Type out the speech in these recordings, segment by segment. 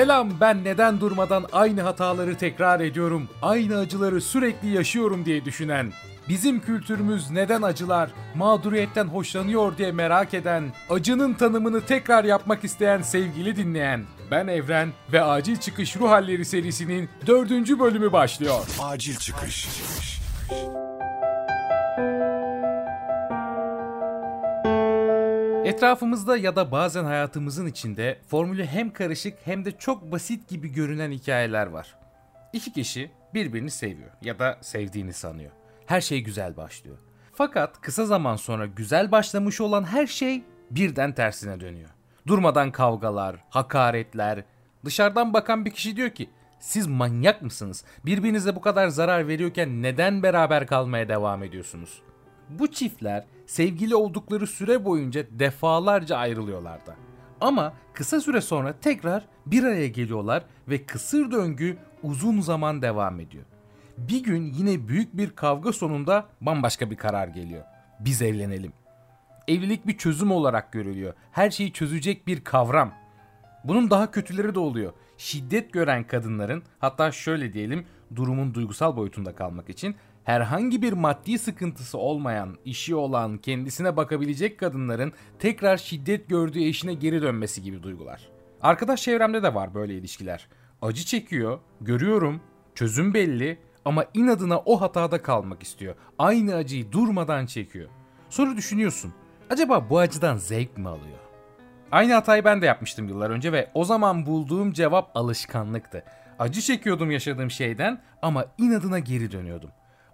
Selam ben neden durmadan aynı hataları tekrar ediyorum, aynı acıları sürekli yaşıyorum diye düşünen, bizim kültürümüz neden acılar, mağduriyetten hoşlanıyor diye merak eden, acının tanımını tekrar yapmak isteyen sevgili dinleyen, ben Evren ve Acil Çıkış Ruh Halleri serisinin dördüncü bölümü başlıyor. Acil çıkış. Etrafımızda ya da bazen hayatımızın içinde formülü hem karışık hem de çok basit gibi görünen hikayeler var. İki kişi birbirini seviyor ya da sevdiğini sanıyor. Her şey güzel başlıyor. Fakat kısa zaman sonra güzel başlamış olan her şey birden tersine dönüyor. Durmadan kavgalar, hakaretler. Dışarıdan bakan bir kişi diyor ki siz manyak mısınız? Birbirinize bu kadar zarar veriyorken neden beraber kalmaya devam ediyorsunuz? Bu çiftler sevgili oldukları süre boyunca defalarca ayrılıyorlardı. Ama kısa süre sonra tekrar bir araya geliyorlar ve kısır döngü uzun zaman devam ediyor. Bir gün yine büyük bir kavga sonunda bambaşka bir karar geliyor. Biz evlenelim. Evlilik bir çözüm olarak görülüyor. Her şeyi çözecek bir kavram. Bunun daha kötüleri de oluyor. Şiddet gören kadınların hatta şöyle diyelim durumun duygusal boyutunda kalmak için herhangi bir maddi sıkıntısı olmayan, işi olan, kendisine bakabilecek kadınların tekrar şiddet gördüğü eşine geri dönmesi gibi duygular. Arkadaş çevremde de var böyle ilişkiler. Acı çekiyor, görüyorum, çözüm belli ama inadına o hatada kalmak istiyor. Aynı acıyı durmadan çekiyor. Sonra düşünüyorsun. Acaba bu acıdan zevk mi alıyor? Aynı hatayı ben de yapmıştım yıllar önce ve o zaman bulduğum cevap alışkanlıktı. Acı çekiyordum yaşadığım şeyden ama inadına geri dönüyordum.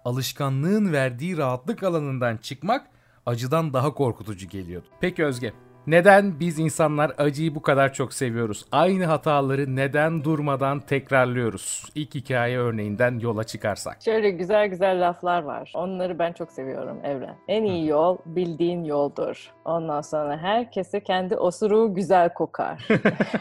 Alışkanlığın verdiği rahatlık alanından çıkmak acıdan daha korkutucu geliyordu. Peki Özge, neden biz insanlar acıyı bu kadar çok seviyoruz? Aynı hataları neden durmadan tekrarlıyoruz? İlk hikaye örneğinden yola çıkarsak. Şöyle güzel güzel laflar var. Onları ben çok seviyorum Evren. En iyi yol bildiğin yoldur. Ondan sonra herkese kendi osuruğu güzel kokar.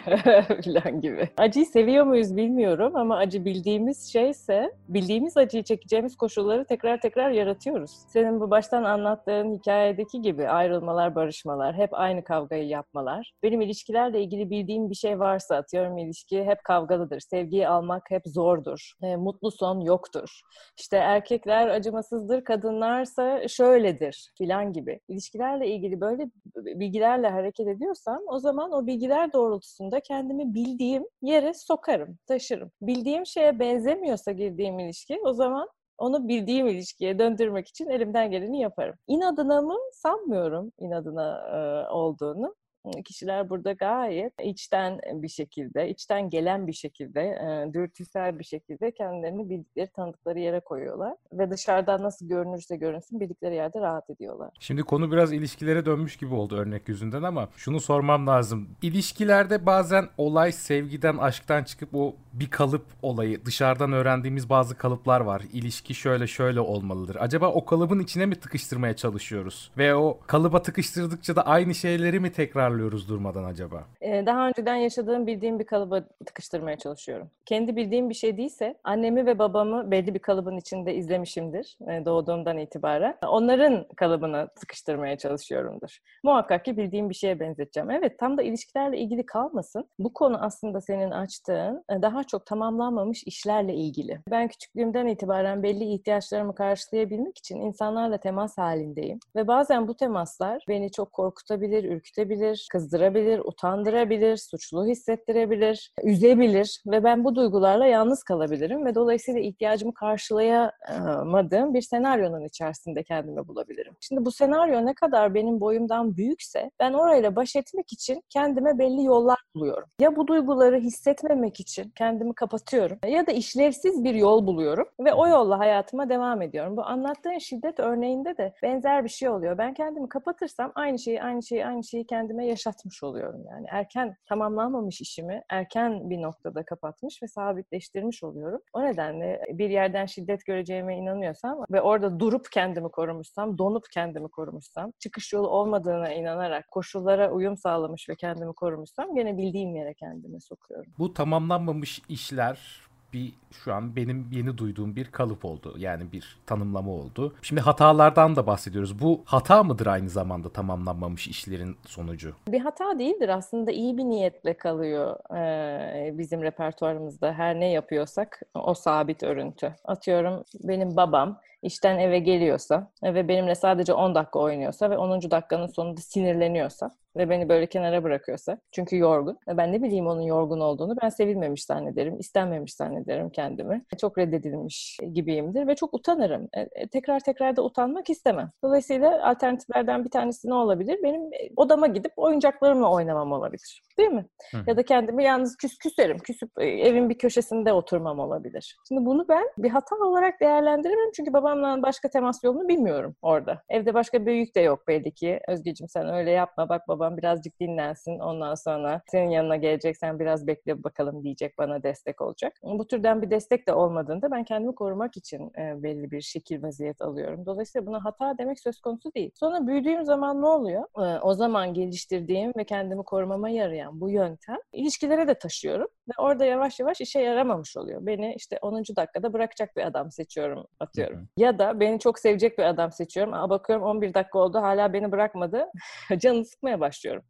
falan gibi. Acıyı seviyor muyuz bilmiyorum ama acı bildiğimiz şeyse bildiğimiz acıyı çekeceğimiz koşulları tekrar tekrar yaratıyoruz. Senin bu baştan anlattığın hikayedeki gibi ayrılmalar, barışmalar, hep aynı kavgayı yapmalar. Benim ilişkilerle ilgili bildiğim bir şey varsa atıyorum ilişki hep kavgalıdır. Sevgiyi almak hep zordur. E, mutlu son yoktur. İşte erkekler acımasızdır, kadınlarsa şöyledir filan gibi. İlişkilerle ilgili böyle bilgilerle hareket ediyorsam o zaman o bilgiler doğrultusunda kendimi bildiğim yere sokarım, taşırım. Bildiğim şeye benzemiyorsa girdiğim ilişki o zaman onu bildiğim ilişkiye döndürmek için elimden geleni yaparım. İnadına mı sanmıyorum inadına e, olduğunu kişiler burada gayet içten bir şekilde, içten gelen bir şekilde, dürtüsel bir şekilde kendilerini bildikleri, tanıdıkları yere koyuyorlar. Ve dışarıdan nasıl görünürse görünsün bildikleri yerde rahat ediyorlar. Şimdi konu biraz ilişkilere dönmüş gibi oldu örnek yüzünden ama şunu sormam lazım. İlişkilerde bazen olay sevgiden, aşktan çıkıp o bir kalıp olayı, dışarıdan öğrendiğimiz bazı kalıplar var. İlişki şöyle şöyle olmalıdır. Acaba o kalıbın içine mi tıkıştırmaya çalışıyoruz? Ve o kalıba tıkıştırdıkça da aynı şeyleri mi tekrar tekrarlıyoruz durmadan acaba? Ee, daha önceden yaşadığım bildiğim bir kalıba tıkıştırmaya çalışıyorum. Kendi bildiğim bir şey değilse annemi ve babamı belli bir kalıbın içinde izlemişimdir e, doğduğumdan itibaren. Onların kalıbına sıkıştırmaya çalışıyorumdur. Muhakkak ki bildiğim bir şeye benzeteceğim. Evet tam da ilişkilerle ilgili kalmasın. Bu konu aslında senin açtığın e, daha çok tamamlanmamış işlerle ilgili. Ben küçüklüğümden itibaren belli ihtiyaçlarımı karşılayabilmek için insanlarla temas halindeyim. Ve bazen bu temaslar beni çok korkutabilir, ürkütebilir, kızdırabilir, utandırabilir, suçlu hissettirebilir, üzebilir ve ben bu duygularla yalnız kalabilirim ve dolayısıyla ihtiyacımı karşılayamadığım bir senaryonun içerisinde kendimi bulabilirim. Şimdi bu senaryo ne kadar benim boyumdan büyükse ben orayla baş etmek için kendime belli yollar buluyorum. Ya bu duyguları hissetmemek için kendimi kapatıyorum ya da işlevsiz bir yol buluyorum ve o yolla hayatıma devam ediyorum. Bu anlattığın şiddet örneğinde de benzer bir şey oluyor. Ben kendimi kapatırsam aynı şeyi aynı şeyi aynı şeyi kendime yaşatırım yaşatmış oluyorum yani. Erken tamamlanmamış işimi erken bir noktada kapatmış ve sabitleştirmiş oluyorum. O nedenle bir yerden şiddet göreceğime inanıyorsam ve orada durup kendimi korumuşsam, donup kendimi korumuşsam, çıkış yolu olmadığına inanarak koşullara uyum sağlamış ve kendimi korumuşsam gene bildiğim yere kendimi sokuyorum. Bu tamamlanmamış işler bir şu an benim yeni duyduğum bir kalıp oldu. Yani bir tanımlama oldu. Şimdi hatalardan da bahsediyoruz. Bu hata mıdır aynı zamanda tamamlanmamış işlerin sonucu? Bir hata değildir aslında iyi bir niyetle kalıyor bizim repertuarımızda. Her ne yapıyorsak o sabit örüntü. Atıyorum benim babam işten eve geliyorsa ve benimle sadece 10 dakika oynuyorsa ve 10. dakikanın sonunda sinirleniyorsa ve beni böyle kenara bırakıyorsa çünkü yorgun ve ben ne bileyim onun yorgun olduğunu ben sevilmemiş zannederim, istenmemiş zannederim kendimi. Çok reddedilmiş gibiyimdir ve çok utanırım. E, e, tekrar tekrar da utanmak istemem. Dolayısıyla alternatiflerden bir tanesi ne olabilir? Benim e, odama gidip oyuncaklarımla oynamam olabilir. Değil mi? Hı. Ya da kendimi yalnız küs küserim. Küsüp evin bir köşesinde oturmam olabilir. Şimdi bunu ben bir hata olarak değerlendiremem çünkü babamla başka temas yolunu bilmiyorum orada. Evde başka büyük de yok belli ki. Özgeciğim sen öyle yapma bak baba baban birazcık dinlensin. Ondan sonra senin yanına gelecek sen biraz bekle bakalım diyecek bana destek olacak. Bu türden bir destek de olmadığında ben kendimi korumak için e, belli bir şekil vaziyet alıyorum. Dolayısıyla buna hata demek söz konusu değil. Sonra büyüdüğüm zaman ne oluyor? E, o zaman geliştirdiğim ve kendimi korumama yarayan bu yöntem ilişkilere de taşıyorum ve orada yavaş yavaş işe yaramamış oluyor. Beni işte 10. dakikada bırakacak bir adam seçiyorum atıyorum. Hı hı. Ya da beni çok sevecek bir adam seçiyorum. Aa, bakıyorum 11 dakika oldu hala beni bırakmadı. Canını sıkmaya başlıyor başlıyorum.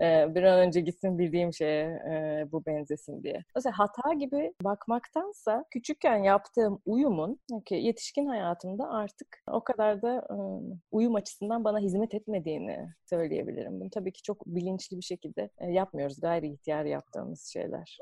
Ee, bir an önce gitsin bildiğim şeye e, bu benzesin diye. Mesela hata gibi bakmaktansa küçükken yaptığım uyumun ki yetişkin hayatımda artık o kadar da e, uyum açısından bana hizmet etmediğini söyleyebilirim. Bunu tabii ki çok bilinçli bir şekilde e, yapmıyoruz. Gayri ihtiyar yaptığımız şeyler.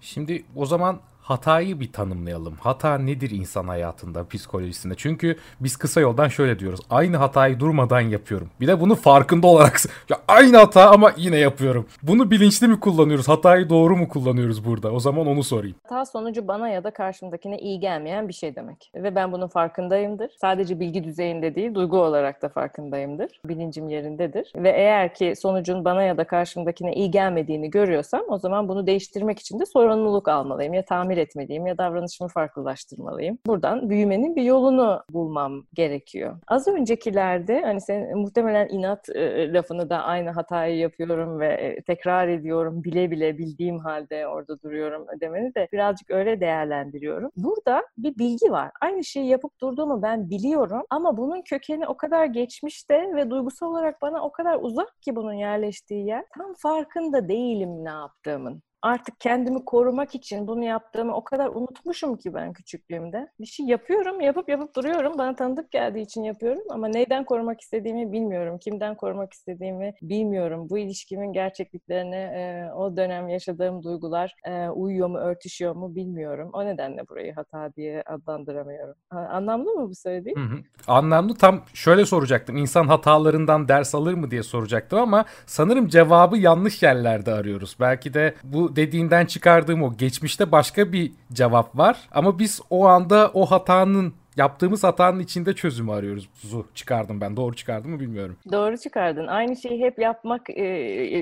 Şimdi o zaman hatayı bir tanımlayalım. Hata nedir insan hayatında, psikolojisinde? Çünkü biz kısa yoldan şöyle diyoruz. Aynı hatayı durmadan yapıyorum. Bir de bunu farkında olarak ya aynı hata ama yine yapıyorum. Bunu bilinçli mi kullanıyoruz? Hatayı doğru mu kullanıyoruz burada? O zaman onu sorayım. Hata sonucu bana ya da karşımdakine iyi gelmeyen bir şey demek. Ve ben bunun farkındayımdır. Sadece bilgi düzeyinde değil, duygu olarak da farkındayımdır. Bilincim yerindedir. Ve eğer ki sonucun bana ya da karşımdakine iyi gelmediğini görüyorsam o zaman bunu değiştirmek için de sorumluluk almalıyım. Ya tamir tamir etmeliyim ya davranışımı farklılaştırmalıyım. Buradan büyümenin bir yolunu bulmam gerekiyor. Az öncekilerde hani sen muhtemelen inat e, lafını da aynı hatayı yapıyorum ve e, tekrar ediyorum bile bile bildiğim halde orada duruyorum demeni de birazcık öyle değerlendiriyorum. Burada bir bilgi var. Aynı şeyi yapıp durduğumu ben biliyorum ama bunun kökeni o kadar geçmişte ve duygusal olarak bana o kadar uzak ki bunun yerleştiği yer. Tam farkında değilim ne yaptığımın artık kendimi korumak için bunu yaptığımı o kadar unutmuşum ki ben küçüklüğümde. Bir şey yapıyorum, yapıp yapıp duruyorum. Bana tanıdık geldiği için yapıyorum ama neyden korumak istediğimi bilmiyorum. Kimden korumak istediğimi bilmiyorum. Bu ilişkimin gerçekliklerine e, o dönem yaşadığım duygular e, uyuyor mu, örtüşüyor mu bilmiyorum. O nedenle burayı hata diye adlandıramıyorum. Anlamlı mı bu söylediğim? Hı hı. Anlamlı. Tam şöyle soracaktım. İnsan hatalarından ders alır mı diye soracaktım ama sanırım cevabı yanlış yerlerde arıyoruz. Belki de bu dediğinden çıkardığım o geçmişte başka bir cevap var. Ama biz o anda o hatanın yaptığımız hatanın içinde çözümü arıyoruz. Zu çıkardım ben. Doğru çıkardım mı bilmiyorum. Doğru çıkardın. Aynı şeyi hep yapmak, e,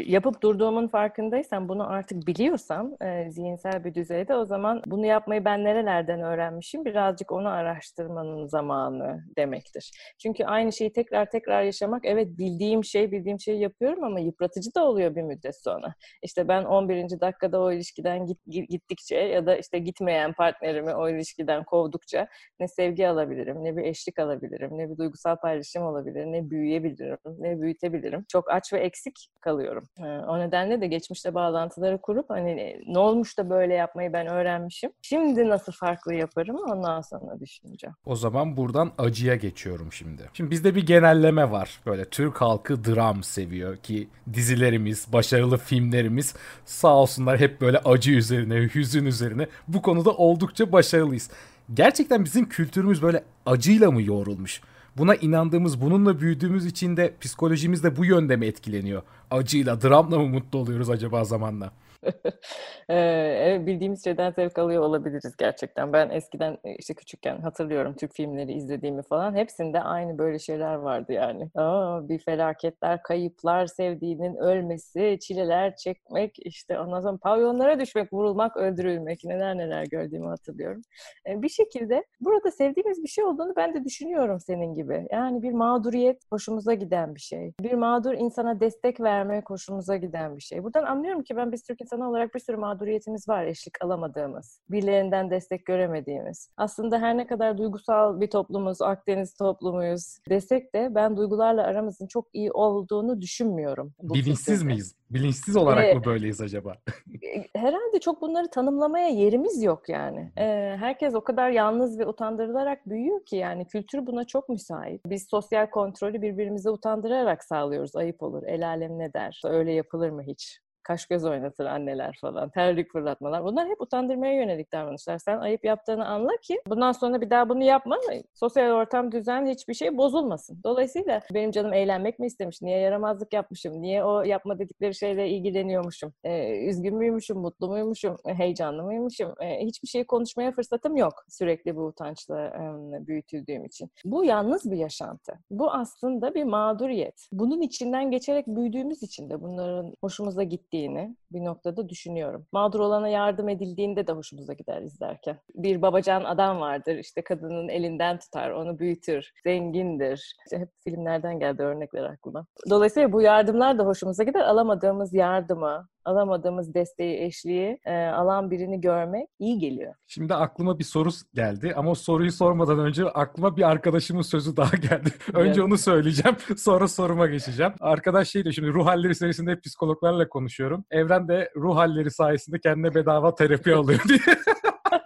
yapıp durduğumun farkındaysan, bunu artık biliyorsam e, zihinsel bir düzeyde o zaman bunu yapmayı ben nerelerden öğrenmişim? Birazcık onu araştırmanın zamanı demektir. Çünkü aynı şeyi tekrar tekrar yaşamak, evet bildiğim şey, bildiğim şeyi yapıyorum ama yıpratıcı da oluyor bir müddet sonra. İşte ben 11. dakikada o ilişkiden git, gittikçe ya da işte gitmeyen partnerimi o ilişkiden kovdukça ne sevgi bilgi alabilirim, ne bir eşlik alabilirim, ne bir duygusal paylaşım olabilir, ne büyüyebilirim, ne büyütebilirim. Çok aç ve eksik kalıyorum. Ee, o nedenle de geçmişte bağlantıları kurup hani ne olmuş da böyle yapmayı ben öğrenmişim. Şimdi nasıl farklı yaparım ondan sonra düşüneceğim. O zaman buradan acıya geçiyorum şimdi. Şimdi bizde bir genelleme var. Böyle Türk halkı dram seviyor ki dizilerimiz, başarılı filmlerimiz sağ olsunlar hep böyle acı üzerine, hüzün üzerine bu konuda oldukça başarılıyız gerçekten bizim kültürümüz böyle acıyla mı yoğrulmuş? Buna inandığımız, bununla büyüdüğümüz için de psikolojimiz de bu yönde mi etkileniyor? Acıyla, dramla mı mutlu oluyoruz acaba zamanla? ee, bildiğimiz şeyden zevk alıyor olabiliriz gerçekten. Ben eskiden e, işte küçükken hatırlıyorum Türk filmleri izlediğimi falan. Hepsinde aynı böyle şeyler vardı yani. Aa, bir felaketler, kayıplar, sevdiğinin ölmesi, çileler çekmek, işte ondan sonra pavyonlara düşmek, vurulmak, öldürülmek neler neler gördüğümü hatırlıyorum. Ee, bir şekilde burada sevdiğimiz bir şey olduğunu ben de düşünüyorum senin gibi. Yani bir mağduriyet hoşumuza giden bir şey. Bir mağdur insana destek vermek hoşumuza giden bir şey. Buradan anlıyorum ki ben biz Türk insanı olarak bir sürü mağduriyetimiz var eşlik alamadığımız, birilerinden destek göremediğimiz. Aslında her ne kadar duygusal bir toplumuz, Akdeniz toplumuyuz desek de ben duygularla aramızın çok iyi olduğunu düşünmüyorum. Bilinçsiz kültürde. miyiz? Bilinçsiz olarak ee, mı böyleyiz acaba? herhalde çok bunları tanımlamaya yerimiz yok yani. Ee, herkes o kadar yalnız ve utandırılarak büyüyor ki yani kültür buna çok müsait. Biz sosyal kontrolü birbirimize utandırarak sağlıyoruz. Ayıp olur, el alem ne der, öyle yapılır mı hiç kaş göz oynatır anneler falan, terlik fırlatmalar. Bunlar hep utandırmaya yönelik davranışlar. Sen ayıp yaptığını anla ki bundan sonra bir daha bunu yapma. Sosyal ortam, düzen hiçbir şey bozulmasın. Dolayısıyla benim canım eğlenmek mi istemiş? Niye yaramazlık yapmışım? Niye o yapma dedikleri şeyle ilgileniyormuşum? Ee, üzgün müymüşüm? Mutlu muymuşum? Heyecanlı mıymuşum? Ee, hiçbir şeyi konuşmaya fırsatım yok. Sürekli bu utançla e, büyütüldüğüm için. Bu yalnız bir yaşantı. Bu aslında bir mağduriyet. Bunun içinden geçerek büyüdüğümüz için de bunların hoşumuza gitti ってね。Bir noktada düşünüyorum. Mağdur olana yardım edildiğinde de hoşumuza gider izlerken. Bir babacan adam vardır işte kadının elinden tutar, onu büyütür, zengindir. İşte hep filmlerden geldi örnekler aklıma. Dolayısıyla bu yardımlar da hoşumuza gider. Alamadığımız yardımı, alamadığımız desteği, eşliği e, alan birini görmek iyi geliyor. Şimdi aklıma bir soru geldi ama o soruyu sormadan önce aklıma bir arkadaşımın sözü daha geldi. önce evet. onu söyleyeceğim, sonra soruma geçeceğim. Arkadaş şey diyor, şimdi ruh halleri serisinde hep psikologlarla konuşuyorum. Evren de ruh halleri sayesinde kendine bedava terapi alıyor diye.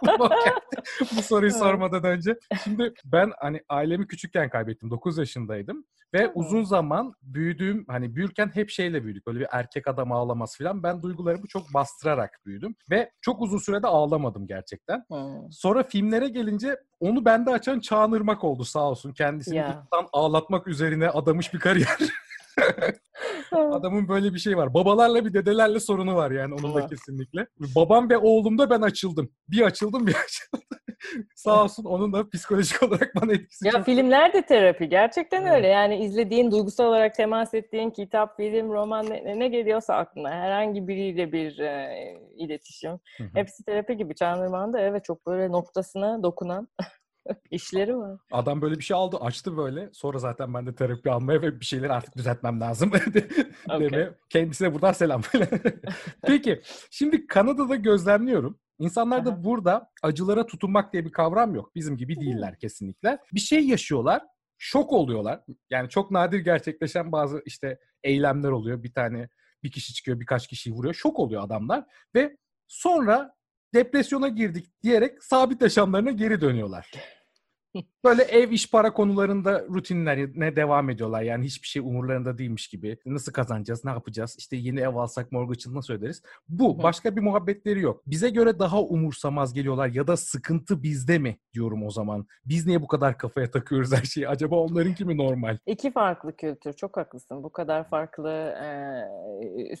bu soruyu sormadan önce. Şimdi ben hani ailemi küçükken kaybettim. 9 yaşındaydım. Ve uzun zaman büyüdüğüm hani büyürken hep şeyle büyüdük. Böyle bir erkek adam ağlaması falan. Ben duygularımı çok bastırarak büyüdüm. Ve çok uzun sürede ağlamadım gerçekten. Sonra filmlere gelince onu bende açan Çağan Irmak oldu sağ olsun. Kendisini yeah. ağlatmak üzerine adamış bir kariyer. Adamın böyle bir şey var. Babalarla bir dedelerle sorunu var yani onun da kesinlikle. Babam ve oğlumda ben açıldım. Bir açıldım bir açıldım. Sağ olsun onun da psikolojik olarak bana etkisi ya çok. filmler de terapi. Gerçekten evet. öyle. Yani izlediğin, duygusal olarak temas ettiğin kitap, film, roman ne, ne geliyorsa aklına. Herhangi biriyle bir e, iletişim. Hı-hı. Hepsi terapi gibi. Çağınırman da evet çok böyle noktasına dokunan İşleri var. Adam böyle bir şey aldı, açtı böyle. Sonra zaten ben de terapi almaya ve bir şeyleri artık düzeltmem lazım okay. Kendisine buradan selam. Peki, şimdi Kanada'da gözlemliyorum. İnsanlarda Aha. burada acılara tutunmak diye bir kavram yok. Bizim gibi değiller kesinlikle. Bir şey yaşıyorlar, şok oluyorlar. Yani çok nadir gerçekleşen bazı işte eylemler oluyor. Bir tane bir kişi çıkıyor, birkaç kişiyi vuruyor. Şok oluyor adamlar ve sonra depresyona girdik diyerek sabit yaşamlarına geri dönüyorlar. Böyle ev iş para konularında rutinlerine devam ediyorlar. Yani hiçbir şey umurlarında değilmiş gibi. Nasıl kazanacağız, ne yapacağız? İşte yeni ev alsak mortgage'ını nasıl öderiz? Bu. Başka bir muhabbetleri yok. Bize göre daha umursamaz geliyorlar ya da sıkıntı bizde mi diyorum o zaman. Biz niye bu kadar kafaya takıyoruz her şeyi? Acaba onlarınki mi normal? İki farklı kültür. Çok haklısın. Bu kadar farklı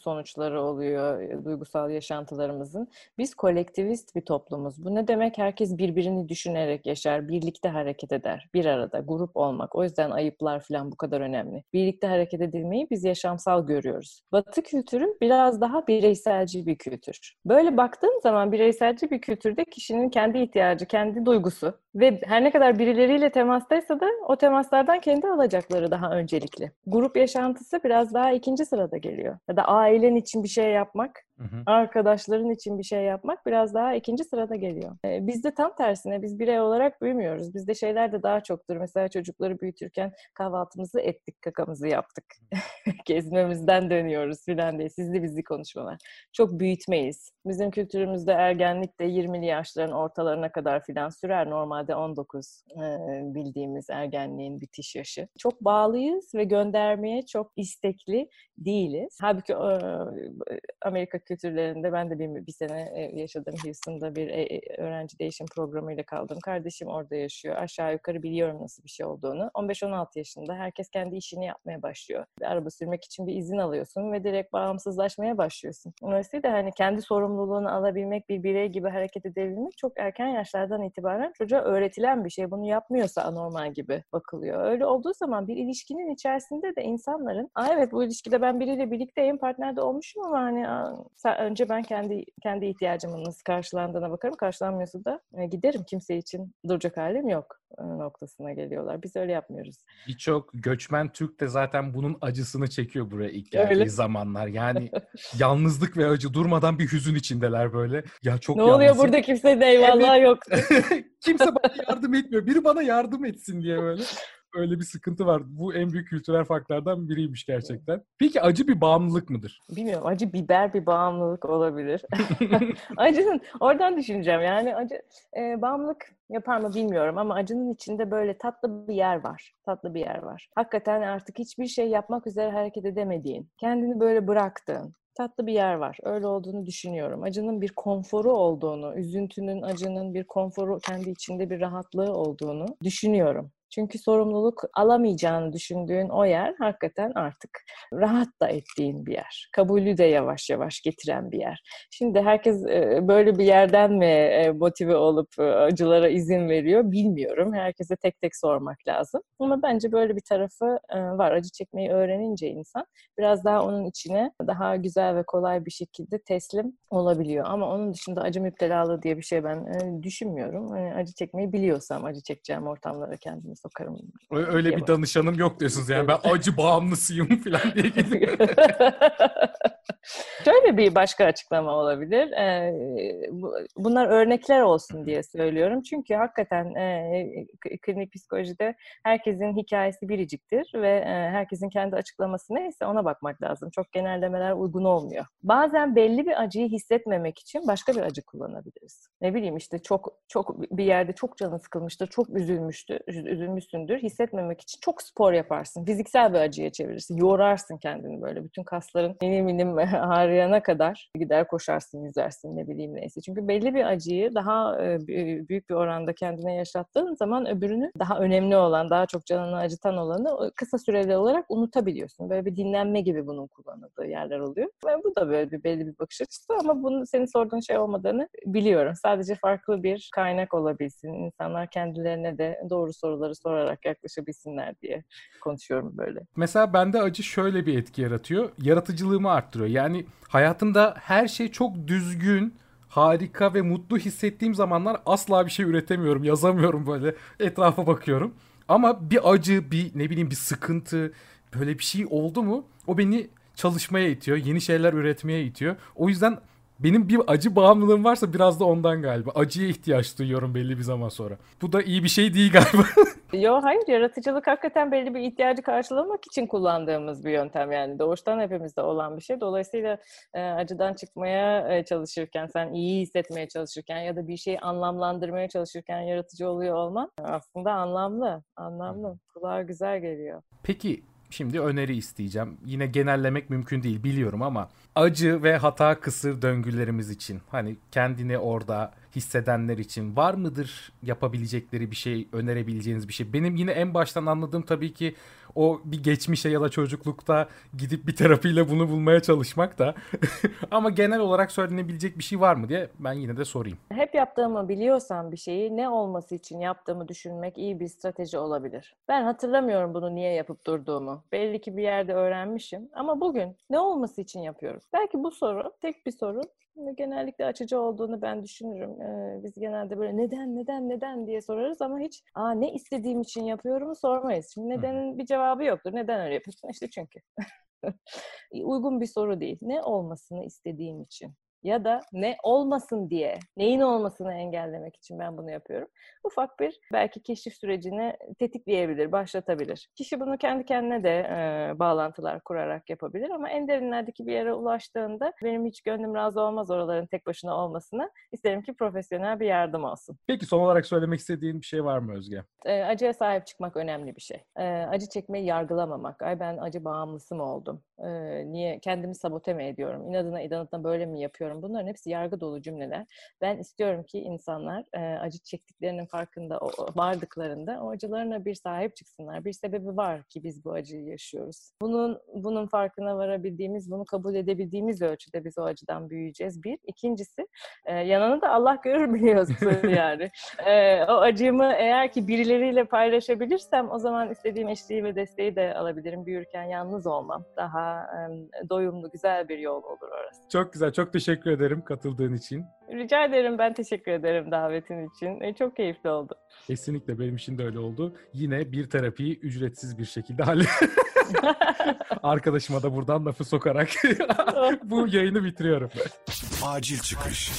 sonuçları oluyor duygusal yaşantılarımızın. Biz kolektivist bir toplumuz. Bu ne demek? Herkes birbirini düşünerek yaşar, birlikte hareket eder. Bir arada, grup olmak. O yüzden ayıplar falan bu kadar önemli. Birlikte hareket edilmeyi biz yaşamsal görüyoruz. Batı kültürü biraz daha bireyselci bir kültür. Böyle baktığım zaman bireyselci bir kültürde kişinin kendi ihtiyacı, kendi duygusu ve her ne kadar birileriyle temastaysa da o temaslardan kendi alacakları daha öncelikli. Grup yaşantısı biraz daha ikinci sırada geliyor. Ya da ailen için bir şey yapmak Hı hı. Arkadaşların için bir şey yapmak biraz daha ikinci sırada geliyor. Ee, bizde tam tersine biz birey olarak büyümüyoruz. Bizde şeyler de daha çoktur. Mesela çocukları büyütürken kahvaltımızı ettik, kakamızı yaptık. Gezmemizden dönüyoruz filan diye sizli bizli konuşmalar. Çok büyütmeyiz. Bizim kültürümüzde ergenlik de 20'li yaşların ortalarına kadar filan sürer. Normalde 19 e, bildiğimiz ergenliğin bitiş yaşı. Çok bağlıyız ve göndermeye çok istekli değiliz. Halbuki Amerika kültürlerinde ben de bir, bir sene yaşadım Houston'da bir öğrenci değişim programıyla kaldım. Kardeşim orada yaşıyor. Aşağı yukarı biliyorum nasıl bir şey olduğunu. 15-16 yaşında herkes kendi işini yapmaya başlıyor. Bir araba sürmek için bir izin alıyorsun ve direkt bağımsızlaşmaya başlıyorsun. Dolayısıyla hani kendi sorumluluğunu alabilmek, bir birey gibi hareket edebilmek çok erken yaşlardan itibaren çocuğa öğretilen bir şey. Bunu yapmıyorsa anormal gibi bakılıyor. Öyle olduğu zaman bir ilişkinin içerisinde de insanların, Aa evet bu ilişkide ben biriyle birlikteyim, partnerde olmuşum ama hani önce ben kendi kendi ihtiyacımın nasıl karşılandığına bakarım. Karşılanmıyorsa da e, giderim. Kimse için duracak halim yok e, noktasına geliyorlar. Biz öyle yapmıyoruz. Birçok göçmen Türk de zaten bunun acısını çekiyor buraya ilk geldiği öyle. zamanlar. Yani yalnızlık ve acı durmadan bir hüzün içindeler böyle. Ya çok Ne oluyor burada kimse de eyvallah evet. yok. kimse bana yardım etmiyor. Biri bana yardım etsin diye böyle öyle bir sıkıntı var. Bu en büyük kültürel farklardan biriymiş gerçekten. Peki acı bir bağımlılık mıdır? Bilmiyorum. Acı biber bir bağımlılık olabilir. Acının oradan düşüneceğim. Yani acı e, bağımlılık yapar mı bilmiyorum ama acının içinde böyle tatlı bir yer var. Tatlı bir yer var. Hakikaten artık hiçbir şey yapmak üzere hareket edemediğin, kendini böyle bıraktığın, tatlı bir yer var. Öyle olduğunu düşünüyorum. Acının bir konforu olduğunu, üzüntünün, acının bir konforu, kendi içinde bir rahatlığı olduğunu düşünüyorum. Çünkü sorumluluk alamayacağını düşündüğün o yer hakikaten artık rahat da ettiğin bir yer. Kabulü de yavaş yavaş getiren bir yer. Şimdi herkes böyle bir yerden mi motive olup acılara izin veriyor bilmiyorum. Herkese tek tek sormak lazım. Ama bence böyle bir tarafı var. Acı çekmeyi öğrenince insan biraz daha onun içine daha güzel ve kolay bir şekilde teslim olabiliyor. Ama onun dışında acı müptelalığı diye bir şey ben düşünmüyorum. Hani acı çekmeyi biliyorsam acı çekeceğim ortamlara kendimi sokarım. Öyle bir danışanım yok diyorsunuz yani ben acı bağımlısıyım falan diye gidiyorum. Şöyle bir başka açıklama olabilir. Bunlar örnekler olsun diye söylüyorum. Çünkü hakikaten klinik psikolojide herkesin hikayesi biriciktir ve herkesin kendi açıklaması neyse ona bakmak lazım. Çok genellemeler uygun olmuyor. Bazen belli bir acıyı hissetmemek için başka bir acı kullanabiliriz. Ne bileyim işte çok çok bir yerde çok canı sıkılmıştır, çok üzülmüştür, üzülmüşsündür. Hissetmemek için çok spor yaparsın. Fiziksel bir acıya çevirirsin. Yorarsın kendini böyle. Bütün kasların minim minim ağrıyana kadar gider koşarsın, yüzersin ne bileyim neyse. Çünkü belli bir acıyı daha büyük bir oranda kendine yaşattığın zaman öbürünü daha önemli olan, daha çok canını acıtan olanı kısa süreli olarak unutabiliyorsun. Böyle bir dinlenme gibi bunun kullanıldığı yerler oluyor. Ve bu da böyle bir belli bir bakış açısı ama bunun senin sorduğun şey olmadığını biliyorum. Sadece farklı bir kaynak olabilsin. İnsanlar kendilerine de doğru soruları sorarak yaklaşabilsinler diye konuşuyorum böyle. Mesela bende acı şöyle bir etki yaratıyor. Yaratıcılığımı arttırıyor. Yani hayatımda her şey çok düzgün, harika ve mutlu hissettiğim zamanlar asla bir şey üretemiyorum, yazamıyorum böyle. Etrafa bakıyorum. Ama bir acı, bir ne bileyim bir sıkıntı, böyle bir şey oldu mu o beni çalışmaya itiyor, yeni şeyler üretmeye itiyor. O yüzden benim bir acı bağımlılığım varsa biraz da ondan galiba. Acıya ihtiyaç duyuyorum belli bir zaman sonra. Bu da iyi bir şey değil galiba. Yo hayır yaratıcılık hakikaten belli bir ihtiyacı karşılamak için kullandığımız bir yöntem yani. Doğuştan hepimizde olan bir şey. Dolayısıyla e, acıdan çıkmaya e, çalışırken, sen iyi hissetmeye çalışırken ya da bir şeyi anlamlandırmaya çalışırken yaratıcı oluyor olman aslında anlamlı. Anlamlı. Kulağa güzel geliyor. Peki Şimdi öneri isteyeceğim. Yine genellemek mümkün değil biliyorum ama acı ve hata kısır döngülerimiz için hani kendini orada hissedenler için var mıdır yapabilecekleri bir şey, önerebileceğiniz bir şey? Benim yine en baştan anladığım tabii ki o bir geçmişe ya da çocuklukta gidip bir terapiyle bunu bulmaya çalışmak da. Ama genel olarak söylenebilecek bir şey var mı diye ben yine de sorayım. Hep yaptığımı biliyorsam bir şeyi ne olması için yaptığımı düşünmek iyi bir strateji olabilir. Ben hatırlamıyorum bunu niye yapıp durduğumu. Belli ki bir yerde öğrenmişim ama bugün ne olması için yapıyoruz? Belki bu soru tek bir soru genellikle açıcı olduğunu ben düşünürüm. Ee, biz genelde böyle neden, neden, neden diye sorarız ama hiç Aa, ne istediğim için yapıyorum sormayız. Şimdi nedenin bir cevabı yoktur. Neden öyle yapıyorsun? İşte çünkü. Uygun bir soru değil. Ne olmasını istediğim için ya da ne olmasın diye, neyin olmasını engellemek için ben bunu yapıyorum. Ufak bir belki keşif sürecini tetikleyebilir, başlatabilir. Kişi bunu kendi kendine de e, bağlantılar kurarak yapabilir ama en derinlerdeki bir yere ulaştığında benim hiç gönlüm razı olmaz oraların tek başına olmasına. İsterim ki profesyonel bir yardım olsun. Peki son olarak söylemek istediğin bir şey var mı Özge? E, acıya sahip çıkmak önemli bir şey. E, acı çekmeyi yargılamamak. Ay ben acı bağımlısı mı oldum? E, niye kendimi sabote mi ediyorum? İnadına inadına böyle mi yapıyorum? Bunların hepsi yargı dolu cümleler. Ben istiyorum ki insanlar e, acı çektiklerinin farkında o, vardıklarında o acılarına bir sahip çıksınlar. Bir sebebi var ki biz bu acıyı yaşıyoruz. Bunun bunun farkına varabildiğimiz, bunu kabul edebildiğimiz ölçüde biz o acıdan büyüyeceğiz. Bir. İkincisi e, yanını da Allah görür biliyorsun yani. E, o acımı eğer ki birileriyle paylaşabilirsem o zaman istediğim eşliği ve desteği de alabilirim. Büyürken yalnız olmam. Daha daha doyumlu, güzel bir yol olur orası. Çok güzel, çok teşekkür ederim katıldığın için. Rica ederim, ben teşekkür ederim davetin için. E, çok keyifli oldu. Kesinlikle benim için de öyle oldu. Yine bir terapiyi ücretsiz bir şekilde hallettim. Arkadaşıma da buradan lafı sokarak bu yayını bitiriyorum. Acil çıkış.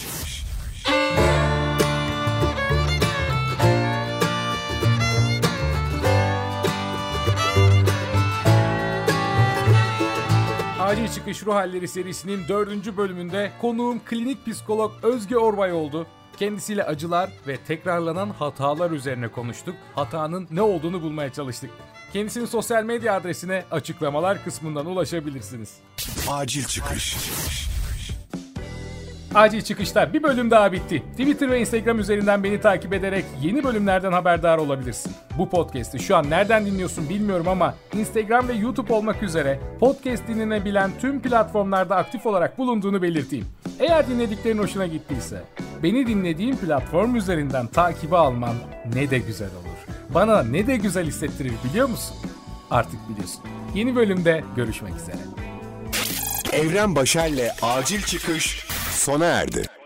Acil Çıkış Ruh Halleri serisinin dördüncü bölümünde konuğum klinik psikolog Özge Orbay oldu. Kendisiyle acılar ve tekrarlanan hatalar üzerine konuştuk. Hatanın ne olduğunu bulmaya çalıştık. Kendisinin sosyal medya adresine açıklamalar kısmından ulaşabilirsiniz. Acil Çıkış Acil Çıkış'ta bir bölüm daha bitti. Twitter ve Instagram üzerinden beni takip ederek yeni bölümlerden haberdar olabilirsin. Bu podcast'i şu an nereden dinliyorsun bilmiyorum ama Instagram ve YouTube olmak üzere podcast dinlenebilen tüm platformlarda aktif olarak bulunduğunu belirteyim. Eğer dinlediklerin hoşuna gittiyse beni dinlediğin platform üzerinden takibi alman ne de güzel olur. Bana ne de güzel hissettirir biliyor musun? Artık biliyorsun. Yeni bölümde görüşmek üzere. Evren Başar'la acil çıkış sona erdi.